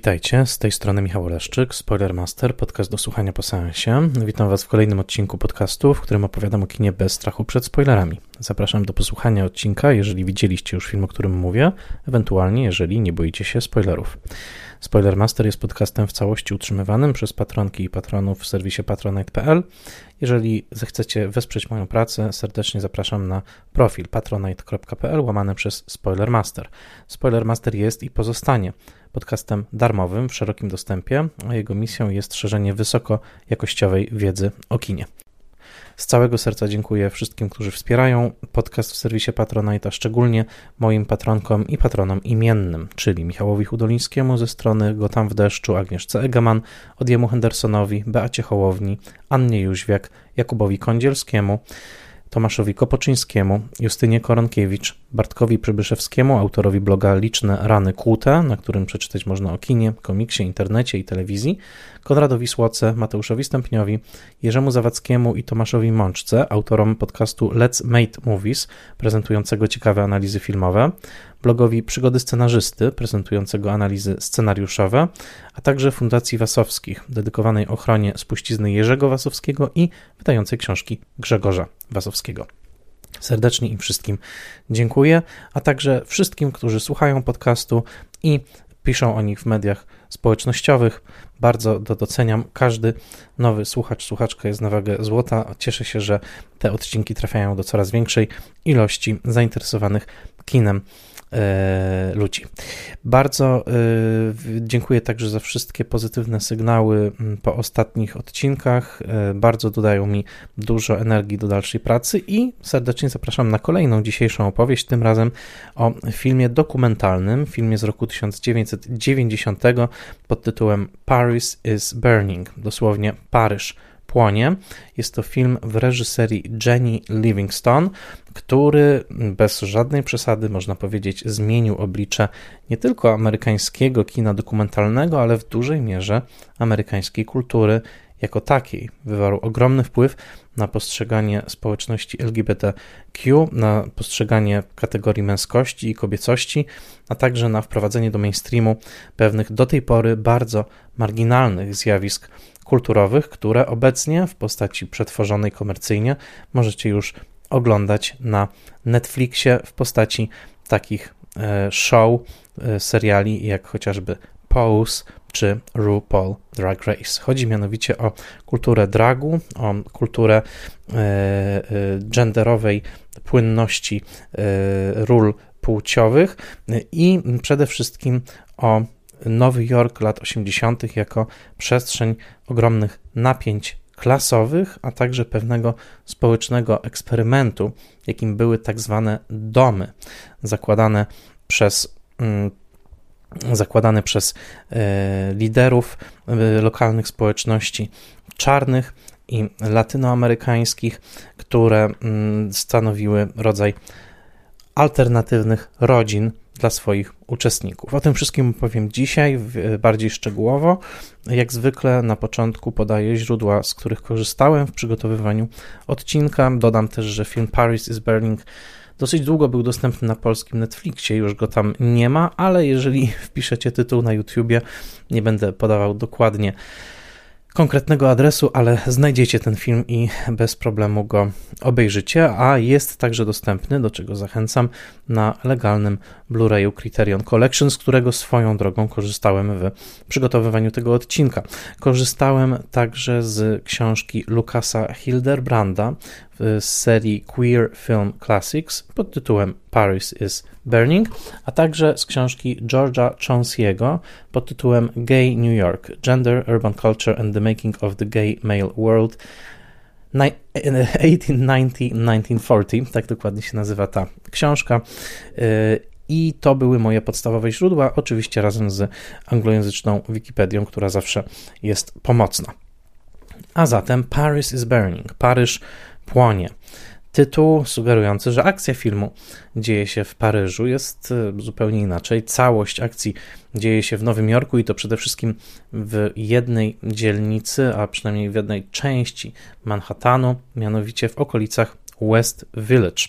Witajcie, z tej strony Michał Oleszczyk, Spoilermaster, podcast do słuchania po seansie. Witam Was w kolejnym odcinku podcastu, w którym opowiadam o kinie bez strachu przed spoilerami. Zapraszam do posłuchania odcinka, jeżeli widzieliście już film, o którym mówię, ewentualnie jeżeli nie boicie się spoilerów. Spoilermaster jest podcastem w całości utrzymywanym przez patronki i patronów w serwisie patronite.pl. Jeżeli zechcecie wesprzeć moją pracę, serdecznie zapraszam na profil patronite.pl łamane przez Spoilermaster. Spoilermaster jest i pozostanie podcastem darmowym w szerokim dostępie, a jego misją jest szerzenie wysokojakościowej wiedzy o kinie. Z całego serca dziękuję wszystkim, którzy wspierają podcast w serwisie Patronite, szczególnie moim patronkom i patronom imiennym, czyli Michałowi Hudolińskiemu ze strony Gotam w deszczu, Agnieszce Egeman, Odjemu Hendersonowi, Beacie Hołowni, Annie Jóźwiak, Jakubowi Kądzielskiemu, Tomaszowi Kopoczyńskiemu, Justynie Koronkiewicz, Bartkowi Przybyszewskiemu, autorowi bloga Liczne Rany Kłute, na którym przeczytać można o kinie, komiksie, internecie i telewizji, Konradowi Słoce, Mateuszowi Stępniowi, Jerzemu Zawadzkiemu i Tomaszowi Mączce, autorom podcastu Let's Mate Movies, prezentującego ciekawe analizy filmowe, blogowi Przygody Scenarzysty, prezentującego analizy scenariuszowe, a także Fundacji Wasowskich, dedykowanej ochronie spuścizny Jerzego Wasowskiego i wydającej książki Grzegorza Wasowskiego. Serdecznie im wszystkim dziękuję, a także wszystkim, którzy słuchają podcastu i piszą o nich w mediach społecznościowych. Bardzo doceniam. Każdy nowy słuchacz, słuchaczka jest na wagę złota. Cieszę się, że te odcinki trafiają do coraz większej ilości zainteresowanych kinem ludzi. Bardzo e, dziękuję także za wszystkie pozytywne sygnały po ostatnich odcinkach. E, bardzo dodają mi dużo energii do dalszej pracy i serdecznie zapraszam na kolejną dzisiejszą opowieść, tym razem o filmie dokumentalnym, filmie z roku 1990 pod tytułem Paris is Burning, dosłownie Paryż płonie. Jest to film w reżyserii Jenny Livingston, który bez żadnej przesady, można powiedzieć, zmienił oblicze nie tylko amerykańskiego kina dokumentalnego, ale w dużej mierze amerykańskiej kultury jako takiej. Wywarł ogromny wpływ na postrzeganie społeczności LGBTQ, na postrzeganie kategorii męskości i kobiecości, a także na wprowadzenie do mainstreamu pewnych do tej pory bardzo marginalnych zjawisk kulturowych, które obecnie w postaci przetworzonej komercyjnie możecie już oglądać na Netflixie w postaci takich e, show, e, seriali jak chociażby Pose czy RuPaul Drag Race. Chodzi mianowicie o kulturę dragu, o kulturę e, genderowej płynności ról płciowych i przede wszystkim o Nowy Jork lat 80. jako przestrzeń ogromnych napięć klasowych, a także pewnego społecznego eksperymentu, jakim były tak zwane domy, zakładane przez zakładane przez e, liderów e, lokalnych społeczności czarnych i latynoamerykańskich, które mm, stanowiły rodzaj alternatywnych rodzin dla swoich uczestników. O tym wszystkim powiem dzisiaj bardziej szczegółowo. Jak zwykle na początku podaję źródła, z których korzystałem w przygotowywaniu odcinka. Dodam też, że film Paris is Burning dosyć długo był dostępny na polskim Netflixie, już go tam nie ma, ale jeżeli wpiszecie tytuł na YouTubie, nie będę podawał dokładnie konkretnego adresu, ale znajdziecie ten film i bez problemu go obejrzycie, a jest także dostępny, do czego zachęcam, na legalnym Blu-rayu Criterion Collection, z którego swoją drogą korzystałem w przygotowywaniu tego odcinka. Korzystałem także z książki Lukasa Hilderbranda z serii Queer Film Classics pod tytułem Paris is Burning, a także z książki George'a Chauncey'ego pod tytułem Gay New York: Gender, Urban Culture and the Making of the Gay Male World 1890-1940, tak dokładnie się nazywa ta książka. I to były moje podstawowe źródła, oczywiście razem z anglojęzyczną Wikipedią, która zawsze jest pomocna. A zatem Paris is Burning. Paryż płonie. Tytuł sugerujący, że akcja filmu dzieje się w Paryżu jest e, zupełnie inaczej. Całość akcji dzieje się w Nowym Jorku i to przede wszystkim w jednej dzielnicy, a przynajmniej w jednej części Manhattanu, mianowicie w okolicach West Village.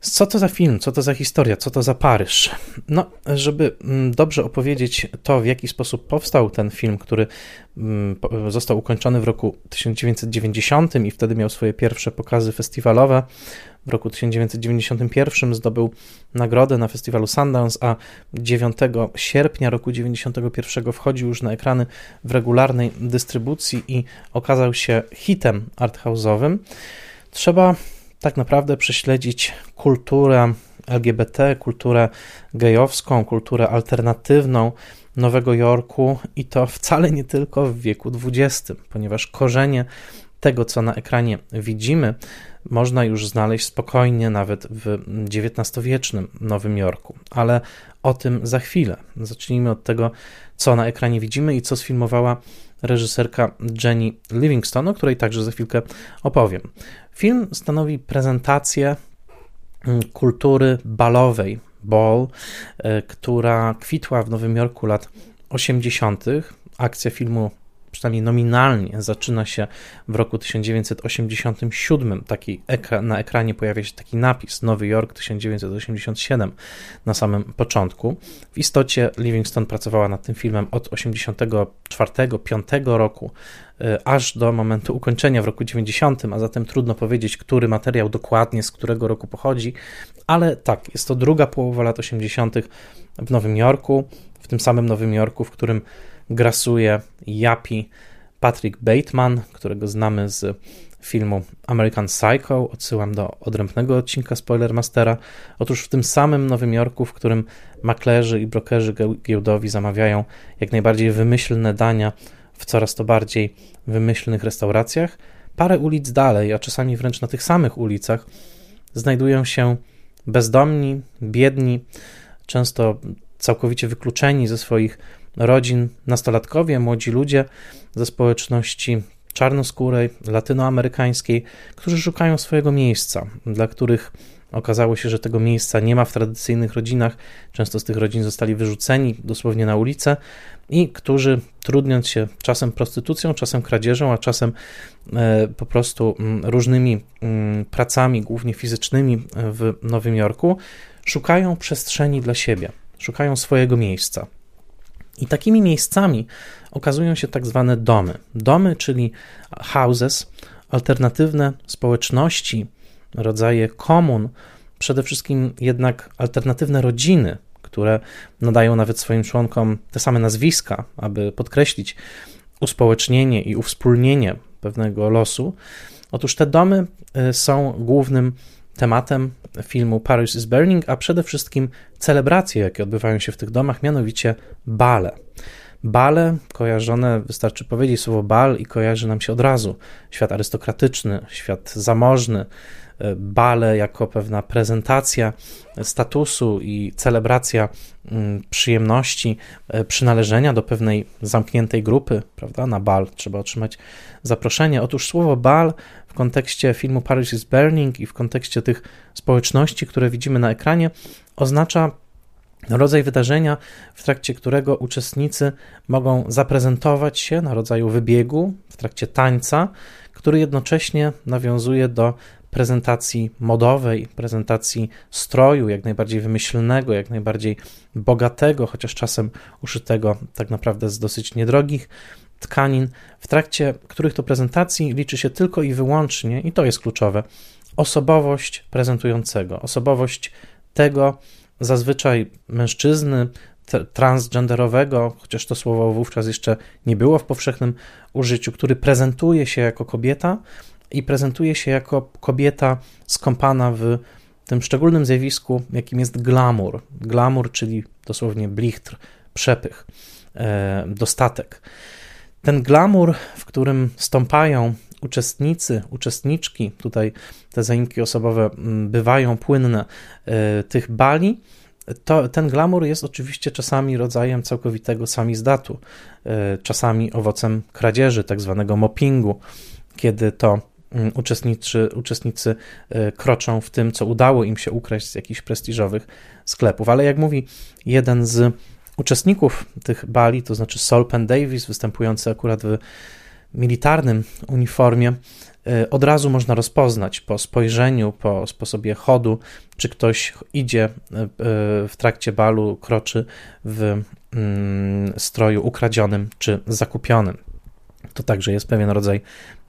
Co to za film, co to za historia, co to za Paryż? No, żeby mm, dobrze opowiedzieć to, w jaki sposób powstał ten film, który mm, został ukończony w roku 1990 i wtedy miał swoje pierwsze pokazy festiwalowe. W roku 1991 zdobył nagrodę na festiwalu Sundance, a 9 sierpnia roku 1991 wchodził już na ekrany w regularnej dystrybucji i okazał się hitem arthouse'owym. Trzeba tak naprawdę prześledzić kulturę LGBT, kulturę gejowską, kulturę alternatywną Nowego Jorku i to wcale nie tylko w wieku XX, ponieważ korzenie tego, co na ekranie widzimy, można już znaleźć spokojnie nawet w XIX-wiecznym Nowym Jorku. Ale o tym za chwilę. Zacznijmy od tego, co na ekranie widzimy i co sfilmowała reżyserka Jenny Livingston, o której także za chwilkę opowiem. Film stanowi prezentację mm, kultury balowej, ball, e, która kwitła w Nowym Jorku lat 80. Akcja filmu przynajmniej nominalnie, zaczyna się w roku 1987. Taki ekran, na ekranie pojawia się taki napis Nowy Jork 1987 na samym początku. W istocie Livingston pracowała nad tym filmem od 84-5 roku e, aż do momentu ukończenia w roku 90, a zatem trudno powiedzieć, który materiał dokładnie z którego roku pochodzi, ale tak, jest to druga połowa lat 80. w Nowym Jorku, w tym samym Nowym Jorku, w którym grasuje Yapi Patrick Bateman, którego znamy z filmu American Psycho. Odsyłam do odrębnego odcinka Spoilermastera. Otóż w tym samym Nowym Jorku, w którym maklerzy i brokerzy giełdowi zamawiają jak najbardziej wymyślne dania w coraz to bardziej wymyślnych restauracjach, parę ulic dalej, a czasami wręcz na tych samych ulicach, znajdują się bezdomni, biedni, często całkowicie wykluczeni ze swoich rodzin, nastolatkowie, młodzi ludzie ze społeczności czarnoskórej, latynoamerykańskiej, którzy szukają swojego miejsca, dla których okazało się, że tego miejsca nie ma w tradycyjnych rodzinach. Często z tych rodzin zostali wyrzuceni dosłownie na ulicę i którzy trudniąc się czasem prostytucją, czasem kradzieżą, a czasem e, po prostu mm, różnymi mm, pracami, głównie fizycznymi w Nowym Jorku, szukają przestrzeni dla siebie, szukają swojego miejsca. I takimi miejscami okazują się tak zwane domy. Domy, czyli houses, alternatywne społeczności, rodzaje komun, przede wszystkim jednak alternatywne rodziny, które nadają nawet swoim członkom te same nazwiska, aby podkreślić uspołecznienie i uwspólnienie pewnego losu. Otóż te domy y, są głównym tematem filmu Paris is Burning, a przede wszystkim celebracje, jakie odbywają się w tych domach, mianowicie bale. Bale kojarzone, wystarczy powiedzieć słowo bal i kojarzy nam się od razu świat arystokratyczny, świat zamożny, bale jako pewna prezentacja statusu i celebracja mm, przyjemności e, przynależenia do pewnej zamkniętej grupy, prawda? Na bal trzeba otrzymać zaproszenie. Otóż słowo bal w kontekście filmu Paris is Burning i w kontekście tych społeczności, które widzimy na ekranie, oznacza rodzaj wydarzenia, w trakcie którego uczestnicy mogą zaprezentować się na rodzaju wybiegu w trakcie tańca, który jednocześnie nawiązuje do prezentacji modowej, prezentacji stroju, jak najbardziej wymyślnego, jak najbardziej bogatego, chociaż czasem uszytego tak naprawdę z dosyć niedrogich tkanin, w trakcie których to prezentacji liczy się tylko i wyłącznie, i to jest kluczowe, osobowość prezentującego, osobowość tego, zazwyczaj mężczyzny, transgenderowego, chociaż to słowo wówczas jeszcze nie było w powszechnym użyciu, który prezentuje się jako kobieta i prezentuje się jako kobieta skąpana w tym szczególnym zjawisku, jakim jest glamour. Glamour, czyli dosłownie blichtr, przepych, e, dostatek. Ten glamour, w którym stąpają uczestnicy, uczestniczki, tutaj te zaimki osobowe bywają płynne, e, tych bali, to, ten glamour jest oczywiście czasami rodzajem całkowitego samizdatu, e, czasami owocem kradzieży, tak zwanego moppingu, kiedy to mm, uczestnicy, e, kroczą w tym, co udało im się ukraść z jakichś prestiżowych sklepów. Ale jak mówi jeden z uczestników tych bali, to znaczy Sol Penn Davis, występujący akurat w militarnym uniformie, od razu można rozpoznać po spojrzeniu, po sposobie chodu, czy ktoś idzie w trakcie balu, kroczy w mm, stroju ukradzionym czy zakupionym. To także jest pewien rodzaj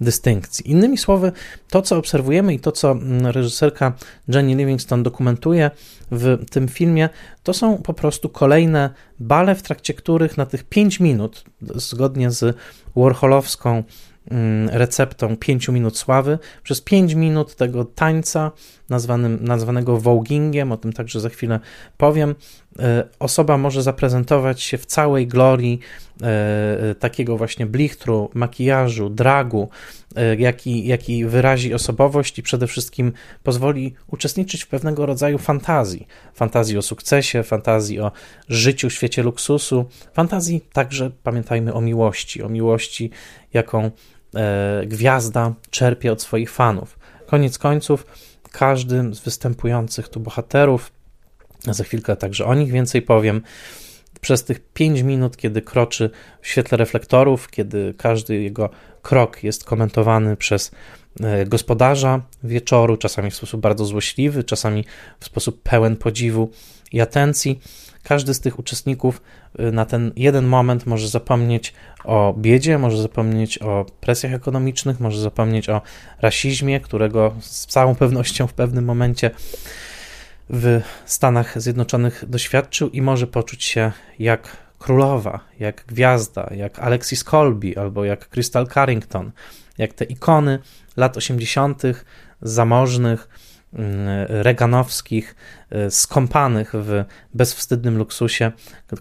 dystynkcji. Innymi słowy, to co obserwujemy i to co mm, reżyserka Jenny Livingston dokumentuje w tym filmie, to są po prostu kolejne bale, w trakcie których na tych 5 minut, zgodnie z Warholowską Mm, receptą 5 minut sławy. Przez 5 minut tego tańca, nazwanym, nazwanego voguingiem, o tym także za chwilę powiem, osoba może zaprezentować się w całej glorii e, takiego właśnie blichtru, makijażu, dragu, e, jaki, jaki wyrazi osobowość i przede wszystkim pozwoli uczestniczyć w pewnego rodzaju fantazji. Fantazji o sukcesie, fantazji o życiu w świecie luksusu, fantazji także, pamiętajmy, o miłości, o miłości, jaką e, gwiazda czerpie od swoich fanów. Koniec końców, każdy z występujących tu bohaterów, za chwilkę także o nich więcej powiem, przez tych 5 minut, kiedy kroczy w świetle reflektorów, kiedy każdy jego krok jest komentowany przez e, gospodarza wieczoru, czasami w sposób bardzo złośliwy, czasami w sposób pełen podziwu i atencji, każdy z tych uczestników y, na ten jeden moment może zapomnieć o biedzie, może zapomnieć o presjach ekonomicznych, może zapomnieć o rasizmie, którego z całą pewnością w pewnym momencie w Stanach Zjednoczonych doświadczył i może poczuć się jak królowa, jak gwiazda, jak Alexis Colby albo jak Crystal Carrington, jak te ikony lat 80., zamożnych, Mm, reganowskich, y, skąpanych w bezwstydnym luksusie,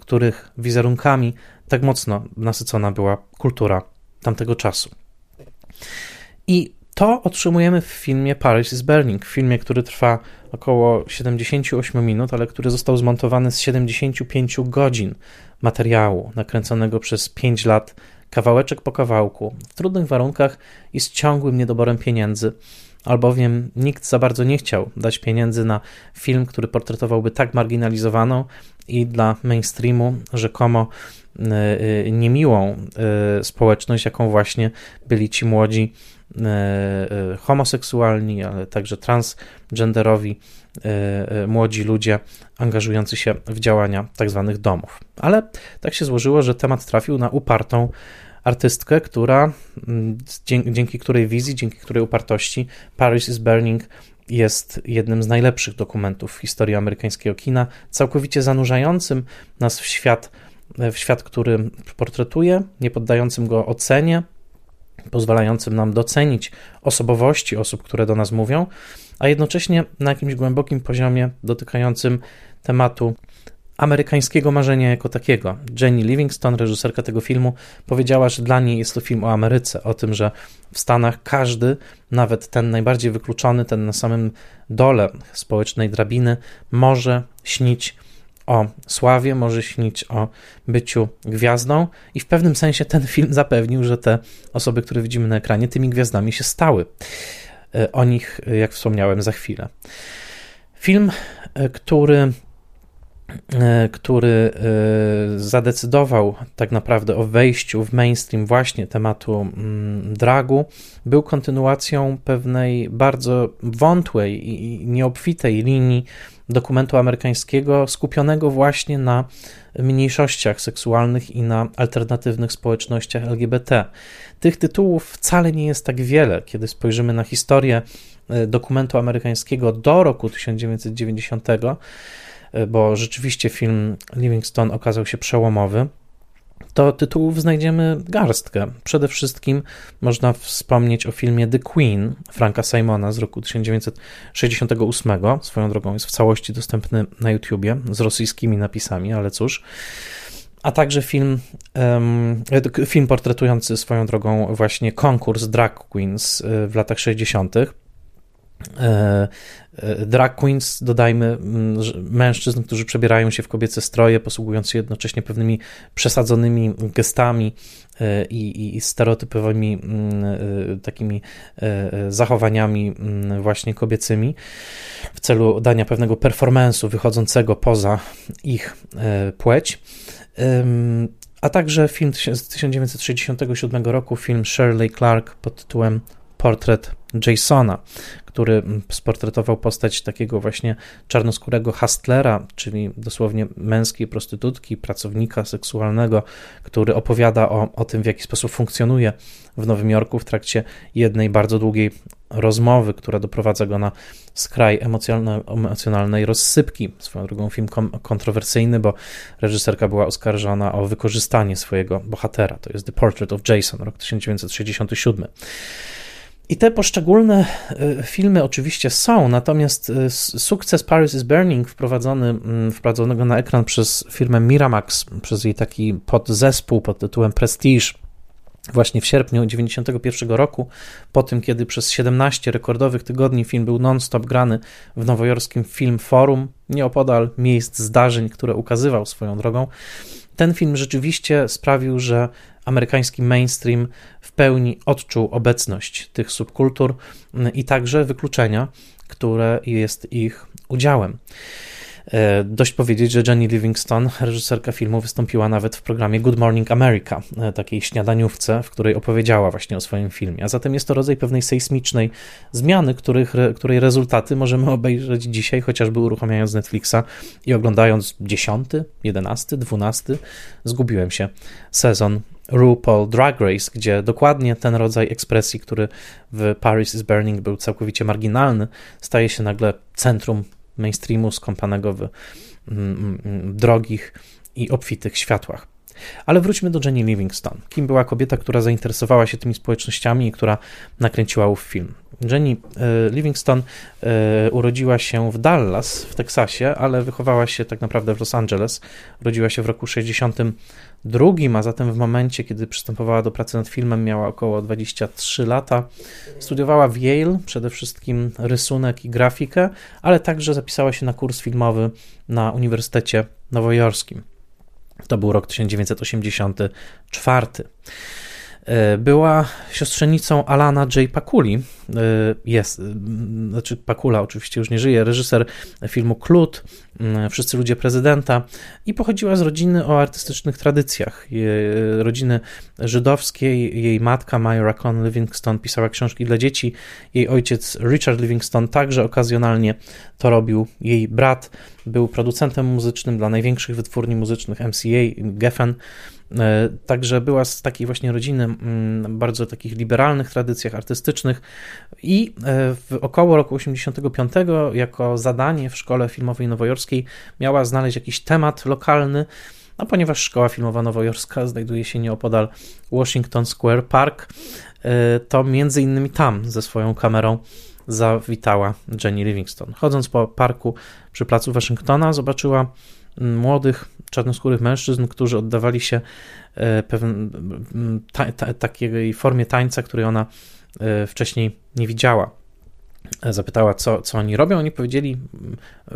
których wizerunkami tak mocno nasycona była kultura tamtego czasu. I to otrzymujemy w filmie Paris is Burning, filmie, który trwa około 78 minut, ale który został zmontowany z 75 godzin materiału nakręconego przez 5 lat, kawałeczek po kawałku, w trudnych warunkach i z ciągłym niedoborem pieniędzy albowiem nikt za bardzo nie chciał dać pieniędzy na film, który portretowałby tak marginalizowaną i dla mainstreamu rzekomo e, e, niemiłą e, społeczność, jaką właśnie byli ci młodzi homoseksualni, ale także transgenderowi młodzi ludzie angażujący się w działania tzw. Tak domów. Ale tak się złożyło, że temat trafił na upartą artystkę, która mm, dzięki której wizji, dzięki której upartości Paris is Burning jest jednym z najlepszych dokumentów w historii amerykańskiego kina, całkowicie zanurzającym nas w świat, w świat, który portretuje, nie poddającym go ocenie, pozwalającym nam docenić osobowości osób, które do nas mówią, a jednocześnie na jakimś głębokim poziomie dotykającym tematu amerykańskiego marzenia jako takiego. Jenny Livingston, reżyserka tego filmu, powiedziała, że dla niej jest to film o Ameryce, o tym, że w Stanach każdy, nawet ten najbardziej wykluczony, ten na samym dole społecznej drabiny, może śnić o sławie, może śnić o byciu gwiazdą, i w pewnym sensie ten film zapewnił, że te osoby, które widzimy na ekranie, tymi gwiazdami się stały. E, o nich, jak wspomniałem, za chwilę. Film, e, który E, który e, zadecydował tak naprawdę o wejściu w mainstream właśnie tematu mm, dragu, był kontynuacją pewnej bardzo wątłej i nieobfitej linii dokumentu amerykańskiego skupionego właśnie na mniejszościach seksualnych i na alternatywnych społecznościach LGBT. Tych tytułów wcale nie jest tak wiele, kiedy spojrzymy na historię e, dokumentu amerykańskiego do roku 1990 E, bo rzeczywiście film Livingston okazał się przełomowy, to tytułów znajdziemy garstkę. Przede wszystkim można wspomnieć o filmie The Queen Franka Simona z roku 1968. Swoją drogą jest w całości dostępny na YouTubie z rosyjskimi napisami, ale cóż. A także film, film portretujący swoją drogą właśnie konkurs drag queens e, w latach 60. E, e, drag queens, dodajmy, mężczyzn, którzy przebierają się w kobiece stroje, posługując się jednocześnie pewnymi przesadzonymi gestami e, i, i stereotypowymi takimi zachowaniami właśnie kobiecymi w celu dania pewnego performance'u wychodzącego poza ich płeć. A także film z 1967 roku, film Shirley Clark pod tytułem portret Jasona, który sportretował postać takiego właśnie czarnoskórego hustlera, czyli dosłownie męskiej prostytutki, pracownika seksualnego, który opowiada o, o tym, w jaki sposób funkcjonuje w Nowym Jorku w trakcie jednej bardzo długiej rozmowy, która doprowadza go na skraj emocjonalnej rozsypki. Swoją drogą film kontrowersyjny, bo reżyserka była oskarżona o wykorzystanie swojego bohatera. To jest The Portrait of Jason, rok 1967. I te poszczególne e, filmy oczywiście są, natomiast e, sukces Paris is Burning wprowadzony, wprowadzonego na ekran przez firmę Miramax, przez jej taki podzespół pod tytułem Prestige, właśnie w sierpniu 1991 roku, po tym kiedy przez 17 rekordowych tygodni film był non-stop grany w nowojorskim Film Forum, nieopodal miejsc zdarzeń, które ukazywał swoją drogą, ten film rzeczywiście sprawił, że amerykański mainstream w pełni odczuł obecność tych subkultur i także wykluczenia, które jest ich udziałem. E, dość powiedzieć, że Jenny Livingston, reżyserka filmu, wystąpiła nawet w programie Good Morning America, e, takiej śniadaniówce, w której opowiedziała właśnie o swoim filmie. A zatem jest to rodzaj pewnej sejsmicznej zmiany, których, której rezultaty możemy obejrzeć dzisiaj, chociażby uruchamiając Netflixa i oglądając 10, 11, 12, zgubiłem się, sezon RuPaul Drag Race, gdzie dokładnie ten rodzaj ekspresji, który w Paris is Burning był całkowicie marginalny, staje się nagle centrum mainstreamu skąpanego w mm, mm, mm, drogich i obfitych światłach. Ale wróćmy do Jenny Livingston. Kim była kobieta, która zainteresowała się tymi społecznościami i która nakręciła ów film? Jenny e, Livingston e, urodziła się w Dallas w Teksasie, ale wychowała się tak naprawdę w Los Angeles. Urodziła się w roku 62, a zatem w momencie, kiedy przystępowała do pracy nad filmem, miała około 23 lata. Studiowała w Yale przede wszystkim rysunek i grafikę, ale także zapisała się na kurs filmowy na Uniwersytecie Nowojorskim. To był rok 1984. E, była siostrzenicą Alana J. Pakuli. E, jest, znaczy Pakula oczywiście już nie żyje, reżyser filmu Klut, Wszyscy ludzie prezydenta i pochodziła z rodziny o artystycznych tradycjach. Rodziny żydowskiej, jej matka Myra Con Livingston pisała książki dla dzieci, jej ojciec Richard Livingston także okazjonalnie to robił. Jej brat był producentem muzycznym dla największych wytwórni muzycznych MCA, Geffen. E, także była z takiej właśnie rodziny, mm, bardzo takich liberalnych tradycjach artystycznych i e, w około roku 85 jako zadanie w Szkole Filmowej Nowojorskiej miała znaleźć jakiś temat lokalny, a ponieważ Szkoła Filmowa Nowojorska znajduje się nieopodal Washington Square Park, e, to między innymi tam ze swoją kamerą zawitała Jenny Livingston. Chodząc po parku przy placu Waszyngtona, zobaczyła młodych, czarnoskórych mężczyzn, którzy oddawali się e, ta, ta, takiej formie tańca, której ona e, wcześniej nie widziała. E, zapytała, co, co oni robią. Oni powiedzieli: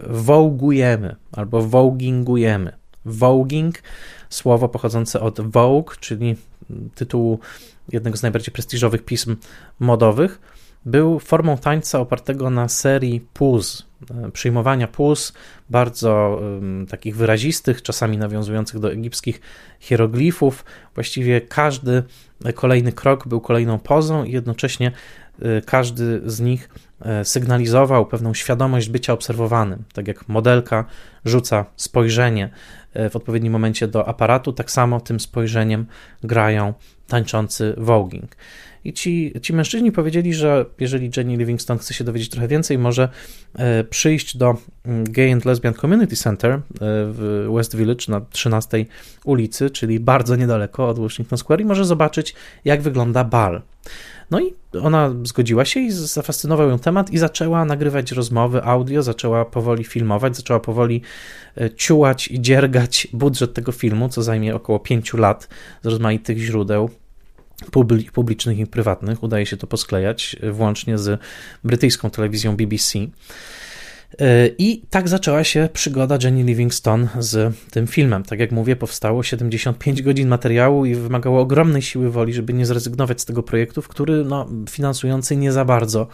Wołgujemy albo wołgingujemy. Voguing, słowo pochodzące od Vogue, czyli tytułu jednego z najbardziej prestiżowych pism modowych był formą tańca opartego na serii puz, przyjmowania puz, bardzo takich wyrazistych, czasami nawiązujących do egipskich hieroglifów. Właściwie każdy kolejny krok był kolejną pozą i jednocześnie y, każdy z nich y, sygnalizował pewną świadomość bycia obserwowanym. Tak jak modelka rzuca spojrzenie w odpowiednim momencie do aparatu, tak samo tym spojrzeniem grają tańczący voguing. I ci, ci mężczyźni powiedzieli, że jeżeli Jenny Livingston chce się dowiedzieć trochę więcej, może e, przyjść do mm, Gay and Lesbian Community Center e, w West Village na 13 ulicy, czyli bardzo niedaleko od Washington Square i może zobaczyć, jak wygląda bal. No i ona zgodziła się i zafascynował ją temat i zaczęła nagrywać rozmowy audio, zaczęła powoli filmować, zaczęła powoli e, ciułać i dziergać budżet tego filmu, co zajmie około 5 lat z rozmaitych źródeł publicznych i prywatnych. Udaje się to posklejać, e, włącznie z brytyjską telewizją BBC. E, I tak zaczęła się przygoda Jenny Livingston z tym filmem. Tak jak mówię, powstało 75 godzin materiału i wymagało ogromnej siły woli, żeby nie zrezygnować z tego projektu, w który no, finansujący nie za bardzo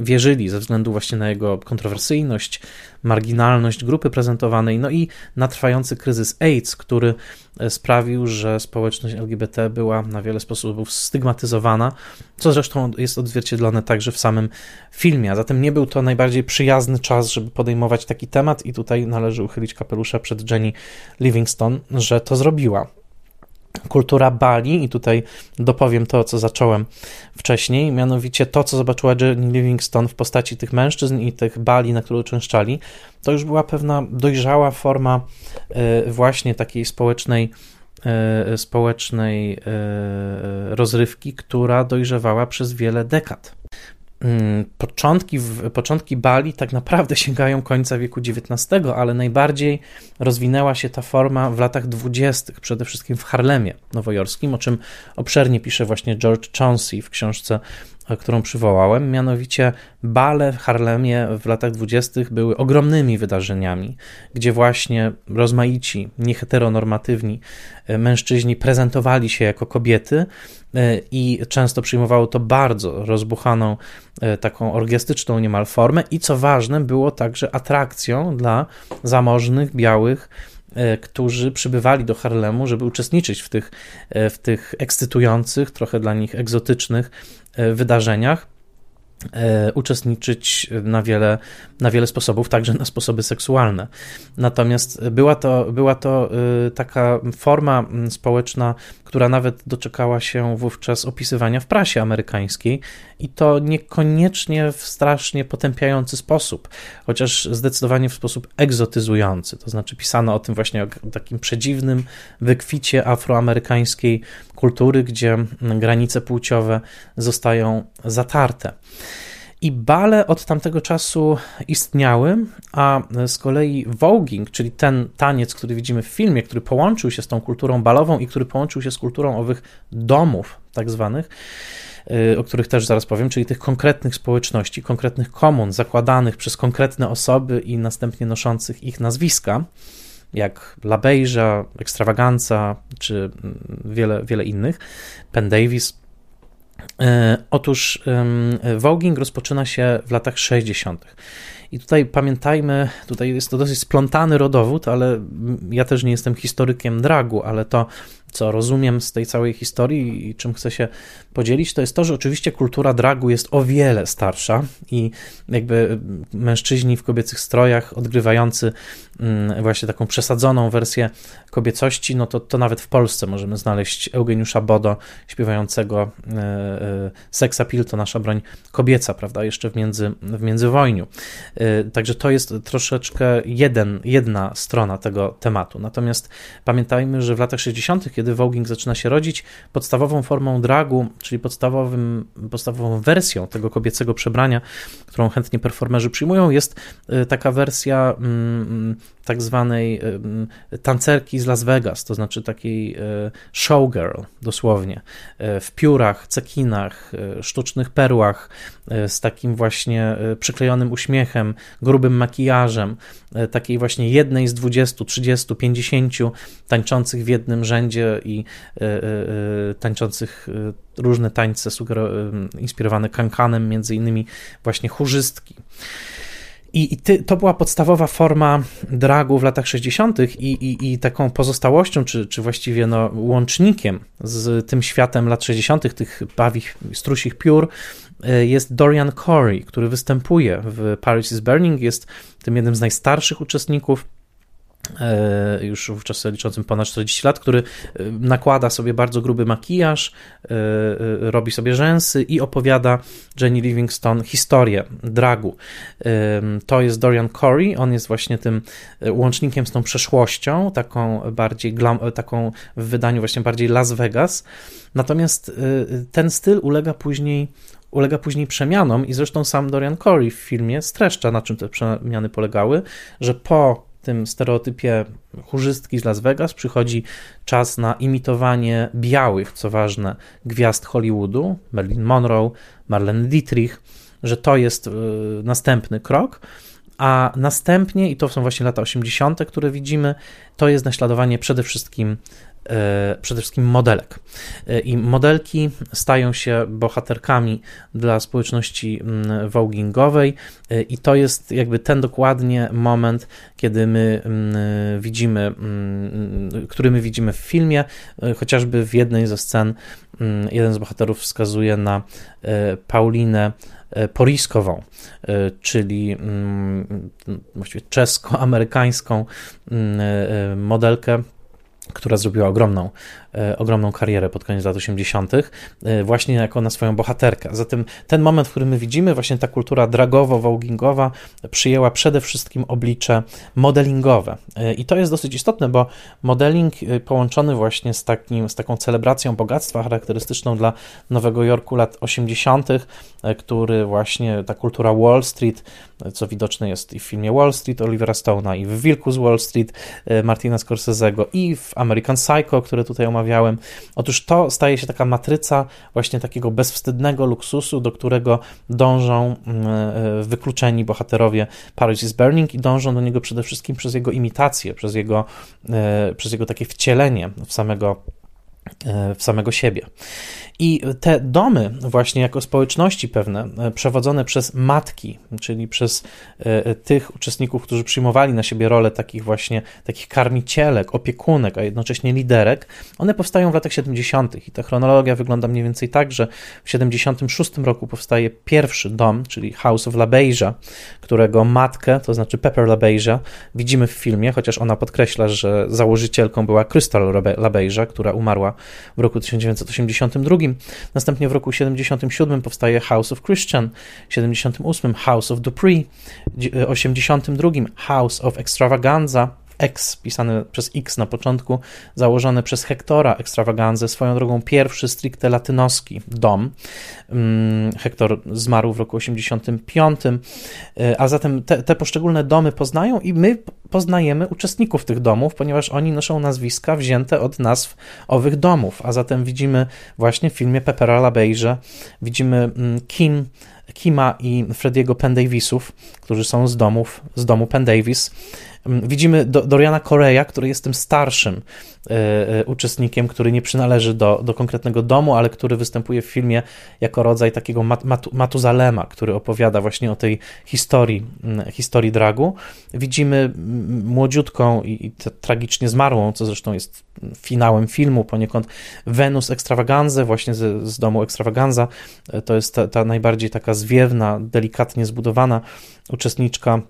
wierzyli ze względu właśnie na jego kontrowersyjność, marginalność grupy prezentowanej, no i na trwający kryzys AIDS, który e, sprawił, że społeczność LGBT była na wiele sposobów stygmatyzowana, co zresztą jest odzwierciedlone także w samym filmie. Zatem nie był to najbardziej przyjazny czas, żeby podejmować taki temat, i tutaj należy uchylić kapelusza przed Jenny Livingston, że to zrobiła kultura Bali, i tutaj dopowiem to, co zacząłem wcześniej, mianowicie to, co zobaczyła Jenny Livingston w postaci tych mężczyzn i tych Bali, na które uczęszczali, to już była pewna dojrzała forma e, właśnie takiej społecznej e, społecznej e, rozrywki, która dojrzewała przez wiele dekad. Mm, początki, początki Bali tak naprawdę sięgają końca wieku XIX, ale najbardziej rozwinęła się ta forma w latach dwudziestych, przede wszystkim w Harlemie nowojorskim, o czym obszernie pisze właśnie George Chauncey w książce którą przywołałem, mianowicie bale w Harlemie w latach dwudziestych były ogromnymi wydarzeniami, gdzie właśnie rozmaici, nieheteronormatywni e, mężczyźni prezentowali się jako kobiety e, i często przyjmowało to bardzo rozbuchaną, e, taką orgiastyczną niemal formę. I co ważne, było także atrakcją dla zamożnych, białych, którzy przybywali do Harlemu, żeby uczestniczyć w tych, w tych ekscytujących, trochę dla nich egzotycznych wydarzeniach. e, uczestniczyć na wiele, na wiele sposobów, także na sposoby seksualne. Natomiast była to, była to e, taka forma społeczna która nawet doczekała się wówczas opisywania w prasie amerykańskiej i to niekoniecznie w strasznie potępiający sposób, chociaż zdecydowanie w sposób egzotyzujący. To znaczy pisano o tym właśnie o takim przedziwnym wykwicie afroamerykańskiej kultury, gdzie granice płciowe zostają zatarte. I bale od tamtego czasu istniały, a z kolei voguing, czyli ten taniec, który widzimy w filmie, który połączył się z tą kulturą balową i który połączył się z kulturą owych domów, tak zwanych, y, o których też zaraz powiem, czyli tych konkretnych społeczności, konkretnych komun zakładanych przez konkretne osoby i następnie noszących ich nazwiska, jak La Beija, Extravaganza czy mm, wiele, wiele innych, Penn Davis, otóż voguing rozpoczyna się w latach 60. I tutaj pamiętajmy, tutaj jest to dosyć splątany rodowód, ale ja też nie jestem historykiem dragu, ale to, co rozumiem z tej całej historii i czym chcę się podzielić, to jest to, że oczywiście kultura dragu jest o wiele starsza i jakby mężczyźni w kobiecych strojach odgrywający mm, właśnie taką przesadzoną wersję kobiecości, no to, to nawet w Polsce możemy znaleźć Eugeniusza Bodo śpiewającego e, e, Sex Appeal to nasza broń kobieca, prawda, jeszcze w, między, w międzywojniu. E, także to jest troszeczkę jeden, jedna strona tego tematu. Natomiast pamiętajmy, że w latach 60., kiedy voguing zaczyna się rodzić, podstawową formą dragu, czyli podstawowym, podstawową wersją tego kobiecego przebrania, którą chętnie performerzy przyjmują, jest taka wersja mm, mm, tak zwanej tancerki z Las Vegas, to znaczy takiej e, showgirl dosłownie, w piórach, cekinach, sztucznych perłach, z takim właśnie przyklejonym uśmiechem, grubym makijażem, takiej właśnie jednej z 20, 30, 50 tańczących w jednym rzędzie i tańczących różne tańce inspirowane kankanem, między innymi właśnie chórzystki. I, i ty, to była podstawowa forma dragu w latach 60. I, i, i taką pozostałością, czy, czy właściwie no, łącznikiem z tym światem lat 60., tych bawich, strusich piór, e, jest Dorian Corey, który występuje w Paris is Burning, jest tym jednym z najstarszych uczestników E, już wówczas liczącym ponad 40 lat, który e, nakłada sobie bardzo gruby makijaż, e, robi sobie rzęsy i opowiada Jenny Livingston historię dragu. To jest Dorian Corey, on jest właśnie tym łącznikiem z tą przeszłością, taką bardziej glam, taką w wydaniu właśnie bardziej Las Vegas. Natomiast ten styl ulega później ulega później przemianom i zresztą sam Dorian Corey w filmie streszcza, na czym te przemiany polegały, że po tym stereotypie chórzystki z Las Vegas przychodzi czas na imitowanie białych, co ważne, gwiazd Hollywoodu, Marilyn Monroe, Marlene Dietrich, że to jest y, następny krok, a następnie, i to są właśnie lata 80., które widzimy, to jest naśladowanie przede wszystkim przede wszystkim modelek. I modelki stają się bohaterkami dla społeczności mm, voguingowej i to jest jakby ten dokładnie moment, kiedy my widzimy, który my widzimy w filmie, chociażby w jednej ze scen jeden z bohaterów wskazuje na Paulinę Poriskową, czyli właściwie czesko-amerykańską modelkę, która zrobiła ogromną ogromną karierę pod koniec lat 80., e, właśnie jako na swoją bohaterkę. Zatem ten moment, w którym my widzimy, właśnie ta kultura dragowo-wołgingowa przyjęła przede wszystkim oblicze modelingowe. E, I to jest dosyć istotne, bo modeling połączony właśnie z, takim, z taką celebracją bogactwa charakterystyczną dla Nowego Jorku lat 80., który właśnie ta kultura Wall Street, co widoczne jest i w filmie Wall Street Olivera Stone'a, i w Wilku z Wall Street Martina Scorsese'ego, i w American Psycho, które tutaj omawiamy, omawiałem. Otóż to staje się taka matryca właśnie takiego bezwstydnego luksusu, do którego dążą mm, e, wykluczeni bohaterowie Paris is Burning i dążą do niego przede wszystkim przez jego imitację, przez jego, e, przez jego takie wcielenie w samego w samego siebie. I te domy, właśnie jako społeczności pewne, e, przewodzone przez matki, czyli przez e, e, tych uczestników, którzy przyjmowali na siebie rolę takich właśnie, takich karmicielek, opiekunek, a jednocześnie liderek, one powstają w latach 70. I ta chronologia wygląda mniej więcej tak, że w 76 roku powstaje pierwszy dom, czyli House of LaBeija, którego matkę, to znaczy Pepper LaBeija, widzimy w filmie, chociaż ona podkreśla, że założycielką była Crystal LaBeija, która umarła w roku 1982 Następnie w roku 77 powstaje House of Christian, 78 House of Dupree, 82 House of Extravaganza, X, pisany przez X na początku, założony przez Hektora Extravaganza, swoją drogą pierwszy stricte latynoski dom. Mm, Hektor zmarł w roku 85, e, a zatem te, te poszczególne domy poznają i my poznajemy uczestników tych domów, ponieważ oni noszą nazwiska wzięte od nazw owych domów, a zatem widzimy właśnie w filmie Pepera LaBeija, widzimy mm, Kim, Kima i Frediego Pendavisów, którzy są z domów, z domu Pendavis. Mm, widzimy Doriana Korea, który jest tym starszym e, e, uczestnikiem, który nie przynależy do, do konkretnego domu, ale który występuje w filmie jako rodzaj takiego mat, mat, Matuzalema, który opowiada właśnie o tej historii, mm, historii dragu. Widzimy młodziutką i, i tragicznie zmarłą, co zresztą jest finałem filmu poniekąd, Wenus Extravaganza, właśnie z, z domu Extravaganza. E, to jest ta, ta najbardziej taka zwiewna, delikatnie zbudowana uczestniczka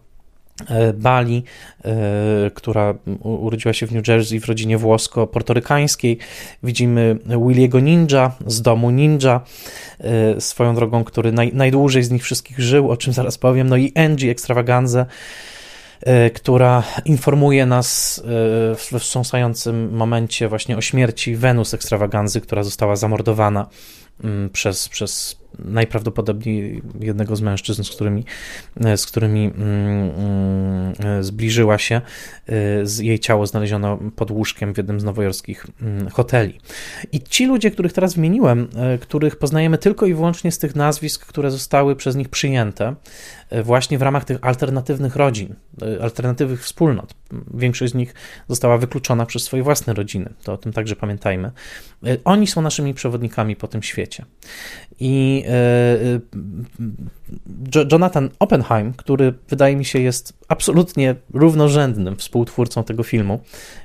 Bali, e, która urodziła się w New Jersey w rodzinie włosko-portorykańskiej. Widzimy Williego Ninja z domu Ninja, e, swoją drogą, który naj, najdłużej z nich wszystkich żył, o czym zaraz powiem. No i Angie Extravaganza, która informuje nas w wstrząsającym momencie właśnie o śmierci Wenus Extravaganzy, która została zamordowana mm, przez, przez najprawdopodobniej jednego z mężczyzn, z którymi, e, z którymi mm, mm, zbliżyła się. E, jej ciało znaleziono pod łóżkiem w jednym z nowojorskich mm, hoteli. I ci ludzie, których teraz wymieniłem, e, których poznajemy tylko i wyłącznie z tych nazwisk, które zostały przez nich przyjęte, właśnie w ramach tych alternatywnych rodzin, alternatywnych wspólnot. Większość z nich została wykluczona przez swoje własne rodziny, to o tym także pamiętajmy. Oni są naszymi przewodnikami po tym świecie. I e, e, Jonathan Oppenheim, który wydaje mi się jest absolutnie równorzędnym współtwórcą tego filmu,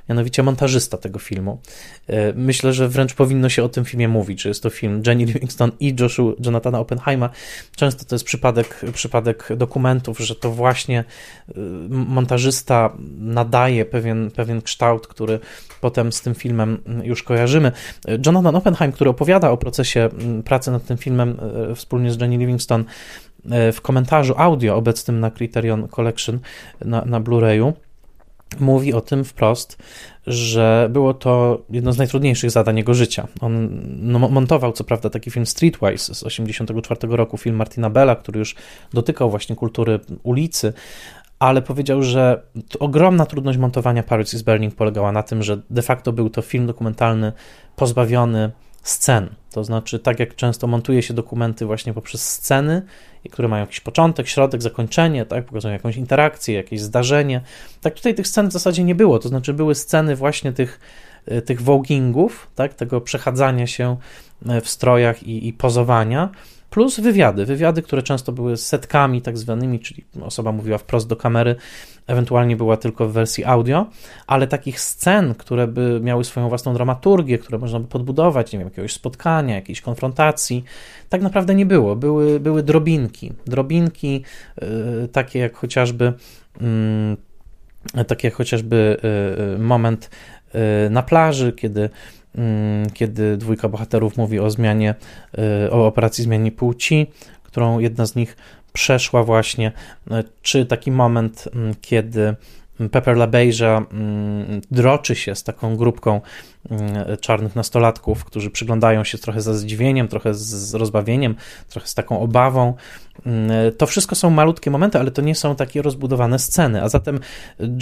mianowicie montażysta tego filmu. E, myślę, że wręcz powinno się o tym filmie mówić, że jest to film Jenny Livingston i Joshua, Jonathana Oppenheima. Często to jest przypadek, przypadek dokumentów, że to właśnie montażysta nadaje pewien, pewien kształt, który potem z tym filmem już kojarzymy. Jonathan Oppenheim, który opowiada o procesie pracy nad tym filmem wspólnie z Jenny Livingston e, w komentarzu audio obecnym na Criterion Collection na, na Blu-rayu, mówi o tym wprost, że było to jedno z najtrudniejszych zadań jego życia. On no, montował, co prawda, taki film Streetwise z 1984 roku, film Martina Bella, który już dotykał właśnie kultury ulicy, ale powiedział, że ogromna trudność montowania Paris is Burning polegała na tym, że de facto był to film dokumentalny pozbawiony scen. To znaczy, tak jak często montuje się dokumenty właśnie poprzez sceny, które mają jakiś początek, środek, zakończenie, tak, pokazują jakąś interakcję, jakieś zdarzenie. Tak tutaj tych scen w zasadzie nie było, to znaczy były sceny właśnie tych, y, tych vogingów, tak, tego przechadzania się y, w strojach i, i pozowania, plus wywiady, wywiady, które często były setkami tak zwanymi, czyli osoba mówiła wprost do kamery, ewentualnie była tylko w wersji audio, ale takich scen, które by miały swoją własną dramaturgię, które można by podbudować, nie wiem, jakiegoś spotkania, jakiejś konfrontacji, tak naprawdę nie było. Były, były drobinki, drobinki yy, takie jak chociażby yy, takie jak chociażby yy, moment y, na plaży, kiedy kiedy dwójka bohaterów mówi o zmianie, y, o operacji zmiany płci, którą jedna z nich przeszła właśnie, e, czy taki moment, mm, kiedy Pepper LaBeija mm, droczy się z taką grupką mm, czarnych nastolatków, którzy przyglądają się trochę ze zdziwieniem, trochę z rozbawieniem, trochę z taką obawą Mm, to wszystko są malutkie momenty, ale to nie są takie rozbudowane sceny. A zatem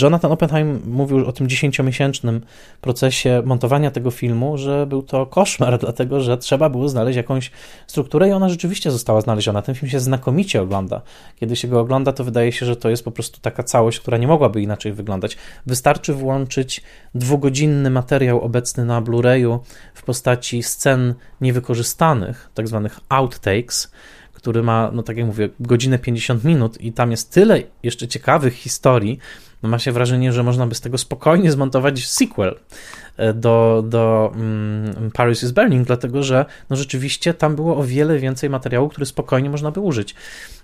Jonathan Oppenheim mówił o tym dziesięciomiesięcznym procesie montowania tego filmu, że był to koszmar, dlatego że trzeba było znaleźć jakąś strukturę i ona rzeczywiście została znaleziona. Ten film się znakomicie ogląda. Kiedy się go ogląda, to wydaje się, że to jest po prostu taka całość, która nie mogłaby inaczej wyglądać. Wystarczy włączyć dwugodzinny materiał obecny na Blu-rayu w postaci scen niewykorzystanych, tak zwanych outtakes, który ma, no tak jak mówię, godzinę 50 minut i tam jest tyle jeszcze ciekawych historii, no ma się wrażenie, że można by z tego spokojnie zmontować sequel e, do, do um, Paris is Burning, dlatego że no rzeczywiście tam było o wiele więcej materiału, który spokojnie można by użyć.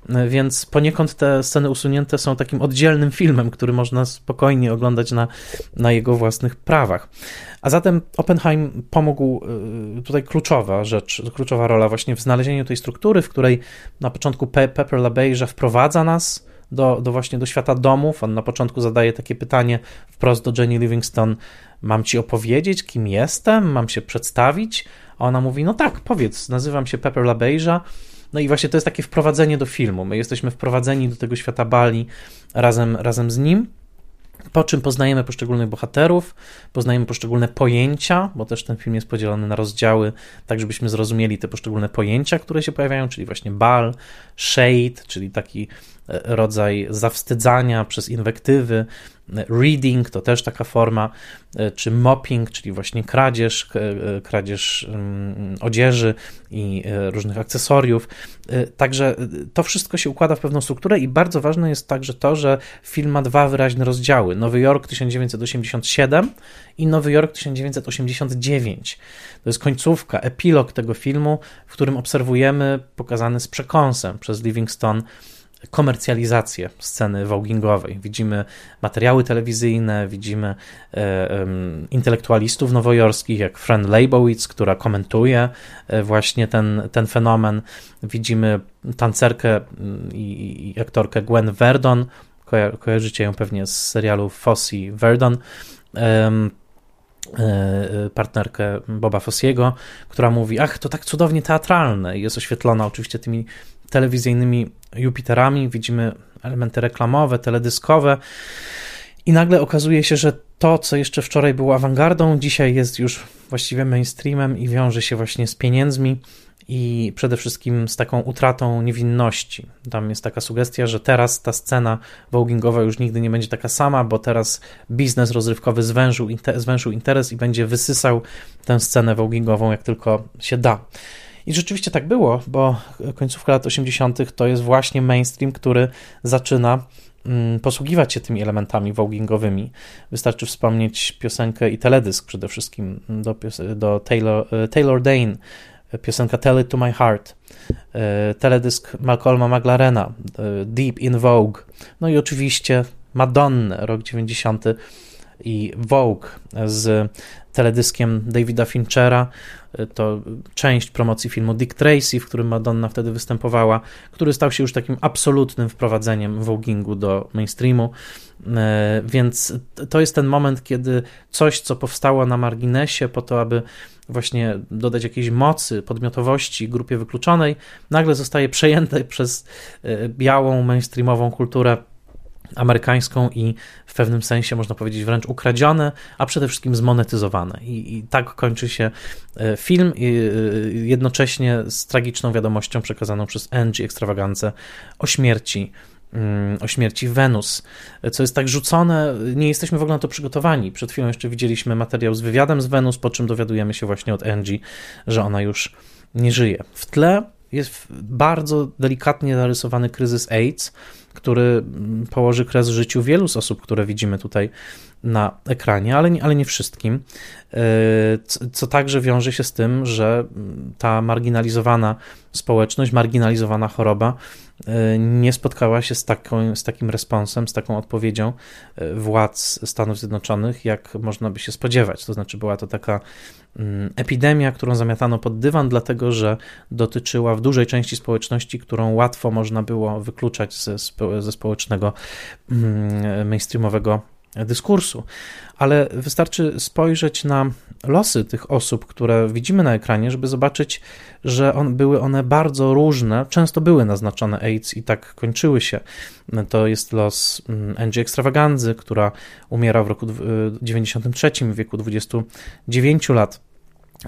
E, więc poniekąd te sceny usunięte są takim oddzielnym filmem, który można spokojnie oglądać na, na jego własnych prawach. A zatem Oppenheim pomógł, e, tutaj kluczowa rzecz, kluczowa rola właśnie w znalezieniu tej struktury, w której na początku Pe Pepper LaBeija wprowadza nas do, do właśnie do świata domów. On na początku zadaje takie pytanie wprost do Jenny Livingston: Mam ci opowiedzieć, kim jestem? Mam się przedstawić? A ona mówi: No tak, powiedz, nazywam się Pepper LaBeija. No i właśnie to jest takie wprowadzenie do filmu. My jesteśmy wprowadzeni do tego świata Bali razem, razem z nim. Po czym poznajemy poszczególnych bohaterów, poznajemy poszczególne pojęcia, bo też ten film jest podzielony na rozdziały, tak żebyśmy zrozumieli te poszczególne pojęcia, które się pojawiają, czyli właśnie bal, shade, czyli taki rodzaj zawstydzania przez inwektywy. Reading to też taka forma, czy mopping, czyli właśnie kradzież, kradzież mm, odzieży i e, różnych akcesoriów. E, także to wszystko się układa w pewną strukturę i bardzo ważne jest także to, że film ma dwa wyraźne rozdziały. Nowy Jork 1987 i Nowy Jork 1989. To jest końcówka, epilog tego filmu, w którym obserwujemy, pokazany z przekąsem przez Livingstone, komercjalizację sceny voguingowej. Widzimy materiały telewizyjne, widzimy e, intelektualistów nowojorskich, jak Fran Leibowitz, która komentuje e, właśnie ten, ten fenomen. Widzimy tancerkę i, i aktorkę Gwen Verdon, kojarzycie ją pewnie z serialu Fossey Verdon, e, partnerkę Boba Fossiego, która mówi, ach, to tak cudownie teatralne i jest oświetlona oczywiście tymi telewizyjnymi Jupiterami, widzimy elementy reklamowe, teledyskowe. I nagle okazuje się, że to, co jeszcze wczoraj było awangardą, dzisiaj jest już właściwie mainstreamem i wiąże się właśnie z pieniędzmi i przede wszystkim z taką utratą niewinności. Tam jest taka sugestia, że teraz ta scena voguingowa już nigdy nie będzie taka sama, bo teraz biznes rozrywkowy zwężył, zwężył interes i będzie wysysał tę scenę voguingową jak tylko się da. I rzeczywiście tak było, bo końcówka lat 80. to jest właśnie mainstream, który zaczyna mm, posługiwać się tymi elementami voguingowymi. Wystarczy wspomnieć piosenkę i teledysk przede wszystkim do, do Taylor, Taylor Dane, piosenka Tell It To My Heart, e, teledysk Malcolma McLarena, e, Deep in Vogue, no i oczywiście Madonna, rok 90 i Vogue z teledyskiem Davida Finchera. To część promocji filmu Dick Tracy, w którym Madonna wtedy występowała, który stał się już takim absolutnym wprowadzeniem voguingu do mainstreamu. E, więc to jest ten moment, kiedy coś, co powstało na marginesie, po to, aby właśnie dodać jakiejś mocy, podmiotowości grupie wykluczonej, nagle zostaje przejęte przez e, białą, mainstreamową kulturę amerykańską i w pewnym sensie można powiedzieć wręcz ukradzione, a przede wszystkim zmonetyzowane. I, i tak kończy się e, film, e, jednocześnie z tragiczną wiadomością przekazaną przez Angie Extravagance o śmierci mm, o śmierci Wenus, co jest tak rzucone, nie jesteśmy w ogóle na to przygotowani. Przed chwilą jeszcze widzieliśmy materiał z wywiadem z Wenus, po czym dowiadujemy się właśnie od Angie, że ona już nie żyje. W tle jest bardzo delikatnie narysowany kryzys AIDS, który położy kres życiu wielu z osób, które widzimy tutaj na ekranie, ale nie, ale nie wszystkim. E, co także wiąże się z tym, że ta marginalizowana społeczność, marginalizowana choroba nie spotkała się z, taką, z takim responsem, z taką odpowiedzią e, władz Stanów Zjednoczonych, jak można by się spodziewać. To znaczy, była to taka mm, epidemia, którą zamiatano pod dywan, dlatego że dotyczyła w dużej części społeczności, którą łatwo można było wykluczać ze, ze społecznego mm, mainstreamowego dyskursu, ale wystarczy spojrzeć na losy tych osób, które widzimy na ekranie, żeby zobaczyć, że on, były one bardzo różne, często były naznaczone AIDS i tak kończyły się. To jest los mm, Angie Extravaganzy, która umiera w roku 93 w wieku 29 lat.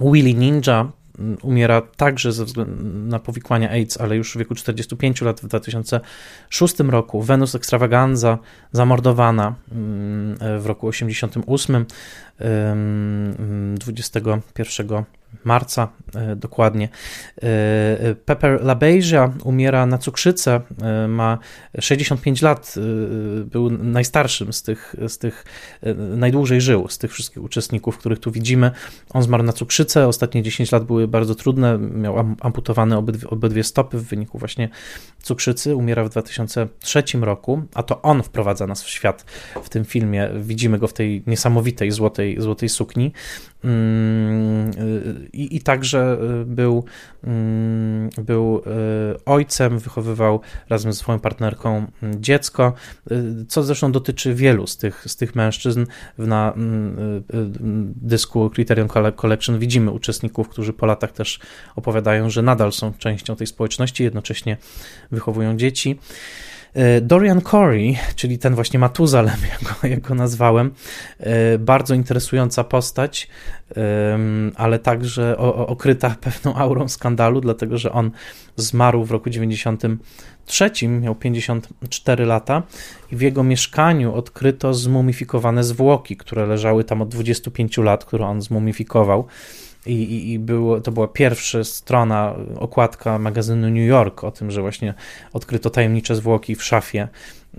Willy Ninja, umiera także ze względu na powikłania AIDS, ale już w wieku 45 lat w 2006 roku. Wenus Extravaganza zamordowana mm, w roku 88, 21 marca e, dokładnie. E, e, Pepper LaBeija umiera na cukrzycę, ma 65 lat, był najstarszym z tych, z tych najdłużej żył, z tych wszystkich uczestników, których tu widzimy. On zmarł na cukrzycę, ostatnie 10 lat były bardzo trudne, miał amputowane obydwie, obydwie stopy w wyniku właśnie cukrzycy, umiera w 2003 roku, a to on wprowadza nas w świat w tym filmie, widzimy go w tej niesamowitej złotej, złotej sukni. Mm, i, i także y, był, mm, był y, ojcem, wychowywał razem ze swoją partnerką mm, dziecko, y, co zresztą dotyczy wielu z tych, z tych mężczyzn. Na dysku Criterion Collection widzimy uczestników, którzy po latach też opowiadają, że nadal są częścią tej społeczności, jednocześnie wychowują dzieci. E, Dorian Corey, czyli ten właśnie Matuzalem, jak go, jak go nazwałem, e, bardzo interesująca postać, ale także okryta pewną aurą skandalu, dlatego że on zmarł w roku 93, miał 54 lata i w jego mieszkaniu odkryto zmumifikowane zwłoki, które leżały tam od 25 lat, które on zmumifikował. I, i, i było, to była pierwsza strona, okładka magazynu New York o tym, że właśnie odkryto tajemnicze zwłoki w szafie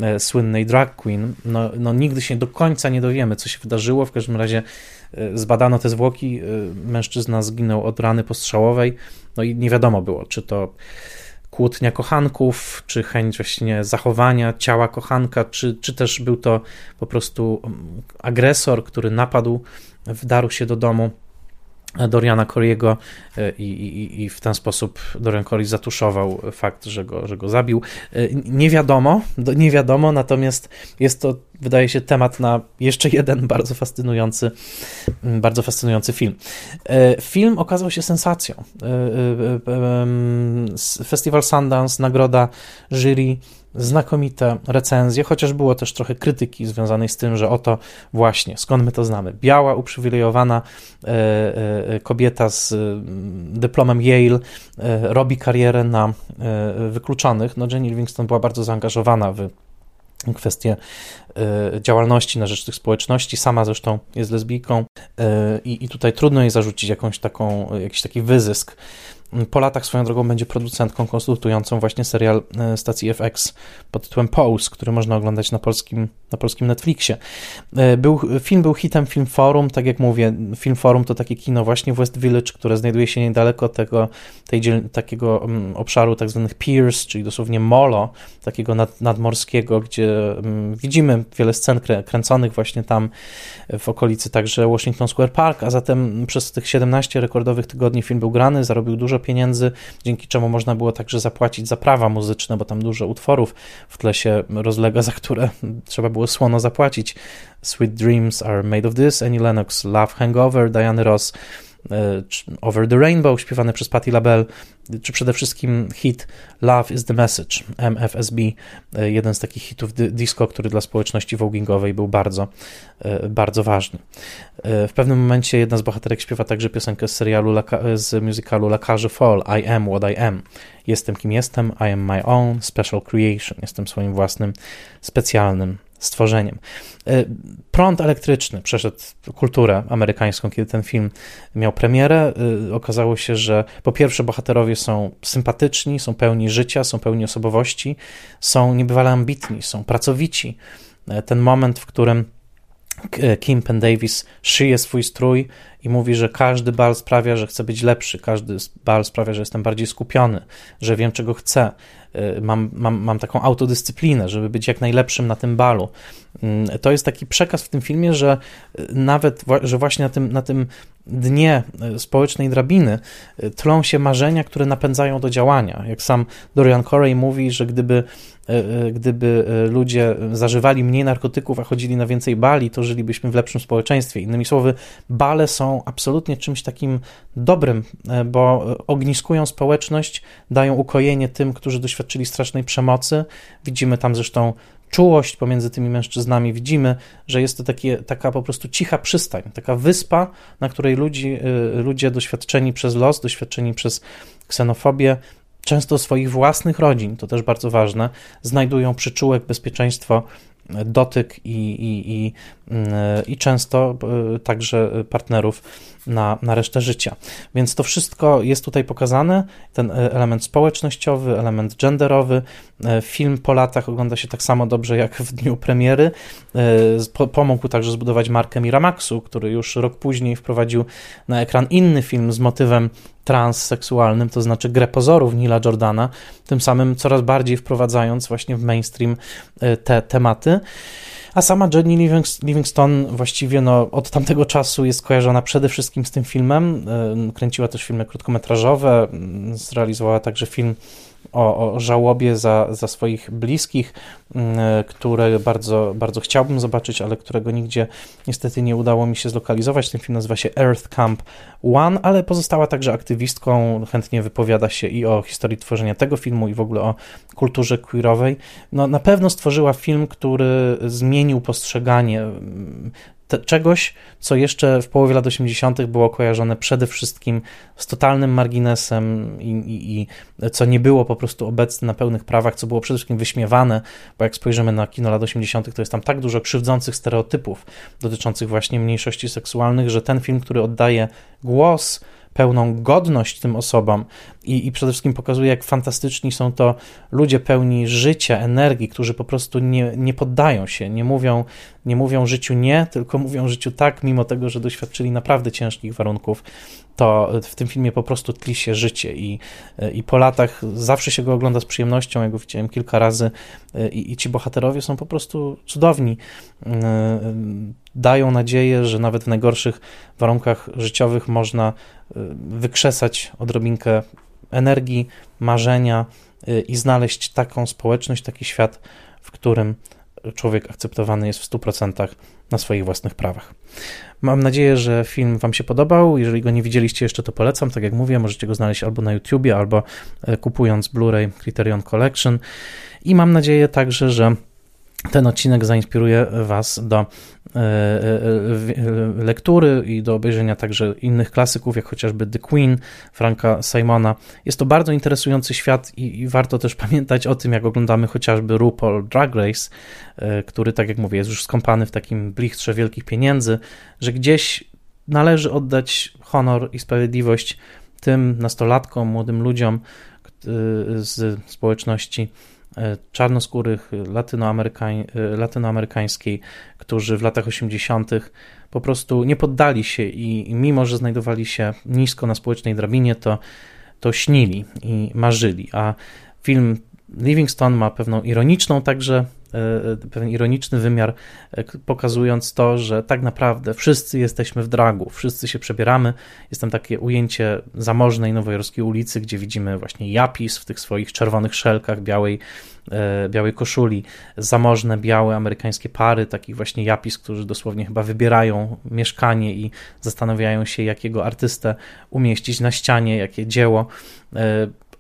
e, słynnej drag queen. No, no nigdy się do końca nie dowiemy, co się wydarzyło. W każdym razie e, zbadano te zwłoki. E, mężczyzna zginął od rany postrzałowej. No i nie wiadomo było, czy to kłótnia kochanków, czy chęć właśnie zachowania ciała kochanka, czy, czy też był to po prostu mm, agresor, który napadł, wdarł się do domu Doriana Coriego e, i, i, i, w ten sposób Dorian Corey zatuszował fakt, że go, że go zabił. E, nie wiadomo, nie wiadomo, natomiast jest to, wydaje się, temat na jeszcze jeden bardzo fascynujący, bardzo fascynujący film. E, film okazał się sensacją. Festiwal Sundance, nagroda jury znakomite recenzje, chociaż było też trochę krytyki związanej z tym, że oto właśnie, skąd my to znamy, biała, uprzywilejowana e, e, kobieta z dyplomem Yale e, robi karierę na wykluczonych. No Jenny Livingston była bardzo zaangażowana w kwestie działalności na rzecz tych społeczności. Sama zresztą jest lesbijką i, i tutaj trudno jej zarzucić jakąś taką, jakiś taki wyzysk po latach swoją drogą będzie producentką konsultującą właśnie serial e, stacji FX pod tytułem Pose, który można oglądać na polskim, na polskim Netflixie. E, był, film był hitem Film Forum, tak jak mówię, Film Forum to takie kino właśnie w West Village, które znajduje się niedaleko tego, tej, takiego mm, obszaru tak zwanych piers, czyli dosłownie molo, takiego nad, nadmorskiego, gdzie mm, widzimy wiele scen kręconych właśnie tam w okolicy także Washington Square Park, a zatem przez tych 17 rekordowych tygodni film był grany, zarobił dużo dużo pieniędzy, dzięki czemu można było także zapłacić za prawa muzyczne, bo tam dużo utworów w tle się rozlega, za które trzeba było słono zapłacić. Sweet Dreams are made of this, Annie Lennox, Love Hangover, Diana Ross, Over the Rainbow śpiewany przez Patti LaBelle, czy przede wszystkim hit Love is the Message, MFSB, jeden z takich hitów disco, który dla społeczności voguingowej był bardzo, bardzo ważny. W pewnym momencie jedna z bohaterek śpiewa także piosenkę z serialu, z musicalu La Cage Fall, I am what I am. Jestem kim jestem, I am my own special creation. Jestem swoim własnym specjalnym stworzeniem. E, prąd elektryczny przeszedł kulturę amerykańską, kiedy ten film miał premierę. E, okazało się, że po pierwsze bohaterowie są sympatyczni, są pełni życia, są pełni osobowości, są niebywale ambitni, są pracowici. E, ten moment, w którym Kim Penn Davis szyje swój strój i mówi, że każdy bal sprawia, że chcę być lepszy, każdy bal sprawia, że jestem bardziej skupiony, że wiem, czego chcę, y, mam, mam, mam taką autodyscyplinę, żeby być jak najlepszym na tym balu. Mm, to jest taki przekaz w tym filmie, że y, nawet, że właśnie na tym, na tym dnie społecznej drabiny tlą się marzenia, które napędzają do działania. Jak sam Dorian Corey mówi, że gdyby gdyby ludzie zażywali mniej narkotyków, a chodzili na więcej bali, to żylibyśmy w lepszym społeczeństwie. Innymi słowy, bale są absolutnie czymś takim dobrym, e, bo ogniskują społeczność, dają ukojenie tym, którzy doświadczyli strasznej przemocy. Widzimy tam zresztą czułość pomiędzy tymi mężczyznami. Widzimy, że jest to takie, taka po prostu cicha przystań, taka wyspa, na której ludzi, e, ludzie doświadczeni przez los, doświadczeni przez ksenofobię, często swoich własnych rodzin, to też bardzo ważne, znajdują przyczółek, bezpieczeństwo dotyk i, i, i, i często e, także partnerów na, na resztę życia. Więc to wszystko jest tutaj pokazane, ten e, element społecznościowy, element genderowy. Film po latach ogląda się tak samo dobrze jak w dniu premiery. Pomógł także zbudować markę Miramaxu, który już rok później wprowadził na ekran inny film z motywem transseksualnym, to znaczy grę pozorów Nila Jordana, tym samym coraz bardziej wprowadzając właśnie w mainstream e, te tematy. A sama Jenny Livingston właściwie no, od tamtego czasu jest kojarzona przede wszystkim z tym filmem. E, kręciła też filmy krótkometrażowe, zrealizowała także film o, o żałobie za, za swoich bliskich, mm, które bardzo, bardzo chciałbym zobaczyć, ale którego nigdzie niestety nie udało mi się zlokalizować. Ten film nazywa się Earth Camp One, ale pozostała także aktywistką, chętnie wypowiada się i o historii tworzenia tego filmu, i w ogóle o kulturze queerowej. No, na pewno stworzyła film, który zmienił postrzeganie te, czegoś, co jeszcze w połowie lat 80. było kojarzone przede wszystkim z totalnym marginesem i, i, i, co nie było po prostu obecne na pełnych prawach, co było przede wszystkim wyśmiewane, bo jak spojrzymy na kino lat 80., to jest tam tak dużo krzywdzących stereotypów dotyczących właśnie mniejszości seksualnych, że ten film, który oddaje głos pełną godność tym osobom i, i przede wszystkim pokazuje, jak fantastyczni są to ludzie pełni życia, energii, którzy po prostu nie, nie poddają się, nie mówią, nie mówią życiu nie, tylko mówią życiu tak, mimo tego, że doświadczyli naprawdę ciężkich warunków, to w tym filmie po prostu tli się życie i, i po latach zawsze się go ogląda z przyjemnością, ja go widziałem kilka razy i, i ci bohaterowie są po prostu cudowni. Dają nadzieję, że nawet w najgorszych warunkach życiowych można wykrzesać odrobinkę energii, marzenia i znaleźć taką społeczność, taki świat, w którym człowiek akceptowany jest w 100% na swoich własnych prawach. Mam nadzieję, że film Wam się podobał. Jeżeli go nie widzieliście jeszcze, to polecam. Tak jak mówię, możecie go znaleźć albo na YouTubie, albo e, kupując Blu-ray Criterion Collection. I mam nadzieję także, że ten odcinek zainspiruje Was do lektury i do obejrzenia także innych klasyków, jak chociażby The Queen Franka Simona. Jest to bardzo interesujący świat i, warto też pamiętać o tym, jak oglądamy chociażby RuPaul Drag Race, e, który, tak jak mówię, jest już skąpany w takim blichtrze wielkich pieniędzy, że gdzieś należy oddać honor i sprawiedliwość tym nastolatkom, młodym ludziom z społeczności E, czarnoskórych latynoamerykań, e, latynoamerykańskiej, którzy w latach 80. po prostu nie poddali się i, i mimo, że znajdowali się nisko na społecznej drabinie, to, to śnili i marzyli. A film Livingston ma pewną ironiczną także pewien ironiczny wymiar, pokazując to, że tak naprawdę wszyscy jesteśmy w dragu, wszyscy się przebieramy. Jest tam takie ujęcie zamożnej nowojorskiej ulicy, gdzie widzimy właśnie Japis w tych swoich czerwonych szelkach, białej, białej koszuli, zamożne, białe amerykańskie pary, takich właśnie Japis, którzy dosłownie chyba wybierają mieszkanie i zastanawiają się, jakiego artystę umieścić na ścianie, jakie dzieło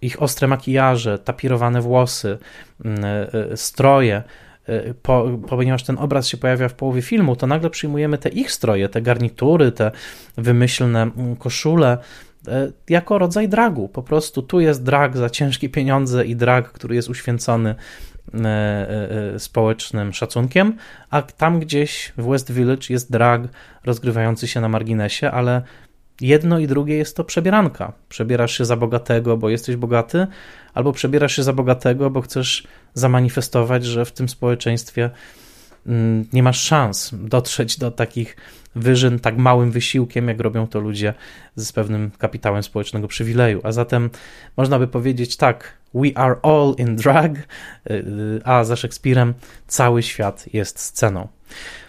ich ostre makijaże, tapirowane włosy, mm, e, e, stroje, e, po, ponieważ ten obraz się pojawia w połowie filmu, to nagle przyjmujemy te ich stroje, te garnitury, te wymyślne mm, koszule jako rodzaj dragu. Po prostu tu jest drag za ciężkie pieniądze i drag, który jest uświęcony społecznym szacunkiem, a tam gdzieś w West Village jest drag rozgrywający się na marginesie, ale jedno i drugie jest to przebieranka. Przebierasz się za bogatego, bo jesteś bogaty, albo przebierasz się za bogatego, bo chcesz zamanifestować, że w tym społeczeństwie mm, nie masz szans dotrzeć do takich wyżyn tak małym wysiłkiem, jak robią to ludzie z pewnym kapitałem społecznego przywileju. A zatem można by powiedzieć tak, we are all in drag, y, y, a za Szekspirem cały świat jest sceną.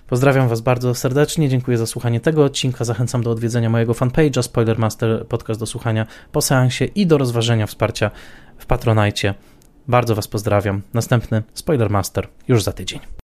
Pozdrawiam Was bardzo serdecznie, dziękuję za słuchanie tego odcinka. Zachęcam do odwiedzenia mojego fanpage'a Spoilermaster Podcast do słuchania po seansie i do rozważenia wsparcia w Patronajcie. Bardzo Was pozdrawiam. Następny Spoilermaster już za tydzień.